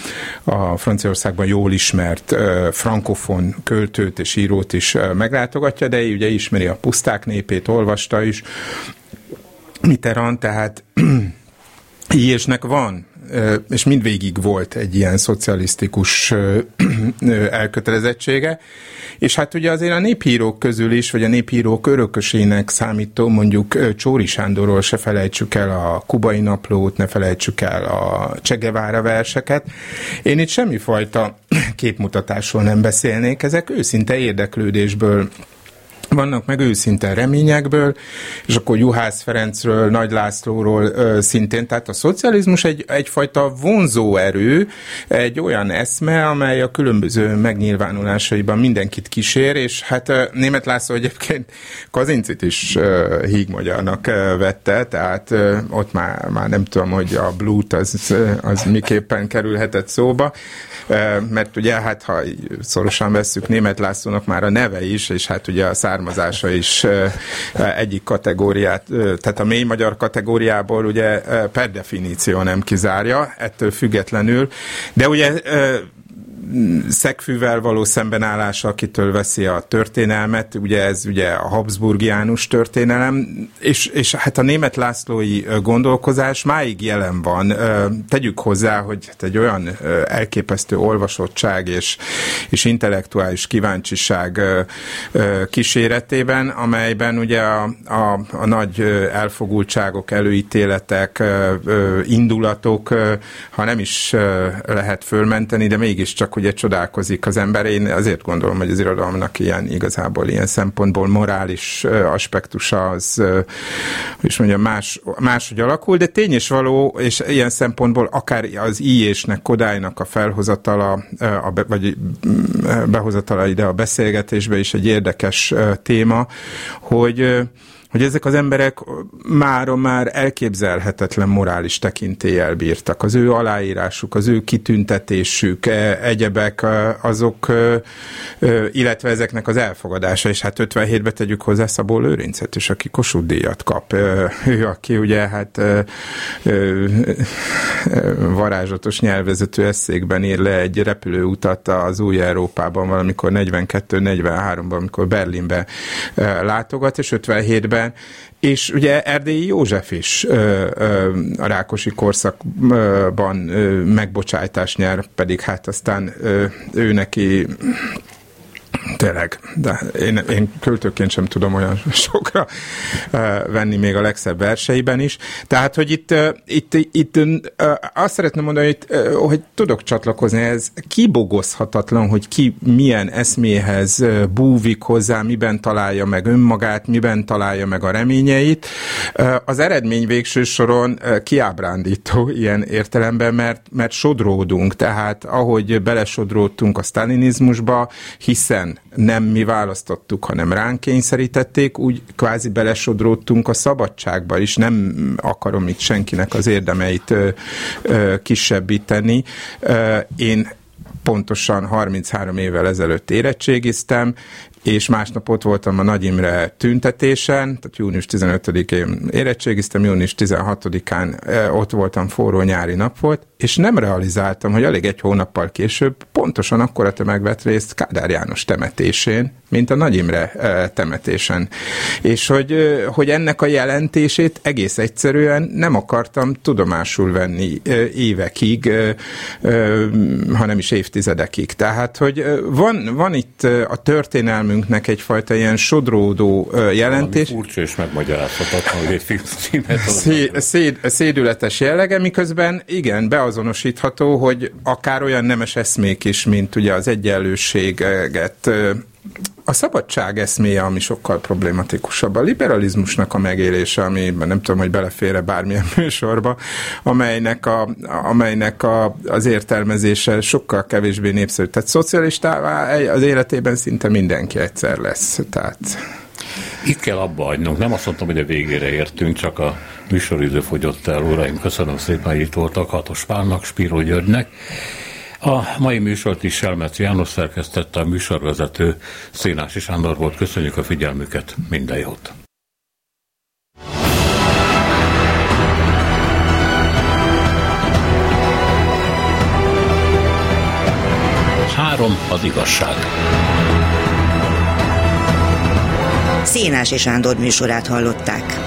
a Franciaországban jól ismert uh, frankofon költőt és írót is uh, meglátogatja, de ugye ismeri a puszták népét, olvasta is, Mitterrand, tehát (clears throat) Ilyesnek van és mindvégig volt egy ilyen szocialisztikus elkötelezettsége, és hát ugye azért a néphírók közül is, vagy a néphírók örökösének számító, mondjuk Csóri Sándorról se felejtsük el a kubai naplót, ne felejtsük el a Csegevára verseket. Én itt semmifajta képmutatásról nem beszélnék, ezek őszinte érdeklődésből vannak meg őszinte reményekből, és akkor Juhász Ferencről, Nagy Lászlóról ö, szintén, tehát a szocializmus egy, egyfajta vonzó erő, egy olyan eszme, amely a különböző megnyilvánulásaiban mindenkit kísér, és hát ö, Német László egyébként Kazincit is ö, hígmagyarnak ö, vette, tehát ö, ott már, már nem tudom, hogy a blut az, az miképpen kerülhetett szóba, ö, mert ugye hát ha szorosan vesszük Német Lászlónak már a neve is, és hát ugye a szár származása is egyik kategóriát, tehát a mély magyar kategóriából ugye per definíció nem kizárja, ettől függetlenül, de ugye szegfűvel való szembenállása, akitől veszi a történelmet, ugye ez ugye a Habsburgiánus történelem, és, és hát a német Lászlói gondolkozás máig jelen van. Tegyük hozzá, hogy hát egy olyan elképesztő olvasottság és, és intellektuális kíváncsiság kíséretében, amelyben ugye a, a, a nagy elfogultságok, előítéletek, indulatok, ha nem is lehet fölmenteni, de mégiscsak ugye csodálkozik az ember. Én azért gondolom, hogy az irodalomnak ilyen igazából ilyen szempontból morális aspektusa az, is mondjam, más, máshogy alakul, de tény és való, és ilyen szempontból akár az íjésnek, Kodálynak a felhozatala, a, vagy behozatala ide a beszélgetésbe is egy érdekes téma, hogy hogy ezek az emberek mára már elképzelhetetlen morális tekintéllyel bírtak. Az ő aláírásuk, az ő kitüntetésük, e, egyebek, e, azok, e, illetve ezeknek az elfogadása, és hát 57-ben tegyük hozzá Szabó Lőrincet is, aki Kossuth díjat kap. Ő, aki ugye hát varázslatos nyelvezető eszékben ír le egy repülőutat az új Európában valamikor 42-43-ban, amikor Berlinbe látogat, és 57-ben évben, és ugye Erdélyi József is ö, ö, a Rákosi korszakban ö, megbocsájtást nyer, pedig hát aztán ő neki Tényleg, de én, én költőként sem tudom olyan (laughs) sokra uh, venni még a legszebb verseiben is. Tehát, hogy itt, uh, itt, itt uh, azt szeretném mondani, hogy, hogy tudok csatlakozni, ez kibogozhatatlan, hogy ki milyen eszméhez búvik hozzá, miben találja meg önmagát, miben találja meg a reményeit. Az eredmény végső soron kiábrándító ilyen értelemben, mert, mert sodródunk, tehát ahogy belesodródtunk a sztálinizmusba, hiszen nem mi választottuk, hanem ránk kényszerítették, úgy kvázi belesodródtunk a szabadságba is. Nem akarom itt senkinek az érdemeit ö, ö, kisebbíteni. Ö, én pontosan 33 évvel ezelőtt érettségiztem, és másnap ott voltam a Nagy Imre tüntetésen, tehát június 15-én érettségiztem, június 16-án ott voltam, forró nyári nap volt, és nem realizáltam, hogy alig egy hónappal később pontosan akkora tömeg vett részt Kádár János temetésén, mint a Nagy Imre temetésen. És hogy, hogy ennek a jelentését egész egyszerűen nem akartam tudomásul venni évekig, ha nem is évtizedekig. Tehát, hogy van, van itt a történelmünknek egyfajta ilyen sodródó jelentés. Furcsa és megmagyarázhatatlan, hogy egy filmet széd, széd, szédületes jellege, miközben igen, beazonosítható, hogy akár olyan nemes eszmék is, mint ugye az egyenlőséget a szabadság eszméje, ami sokkal problematikusabb. A liberalizmusnak a megélése, ami nem tudom, hogy belefére bármilyen (laughs) műsorba, amelynek, a, amelynek a, az értelmezése sokkal kevésbé népszerű. Tehát szocialistává az életében szinte mindenki egyszer lesz. Tehát... Itt kell abba hagynunk. Nem azt mondtam, hogy a végére értünk, csak a műsoridő fogyott el, uraim. Köszönöm szépen, itt voltak Hatos Pálnak, Spíró Györgynek. A mai műsort is Selmec János szerkesztette, a műsorvezető Szénási Sándor volt. Köszönjük a figyelmüket, minden jót! Három az igazság. Szénási Sándor műsorát hallották.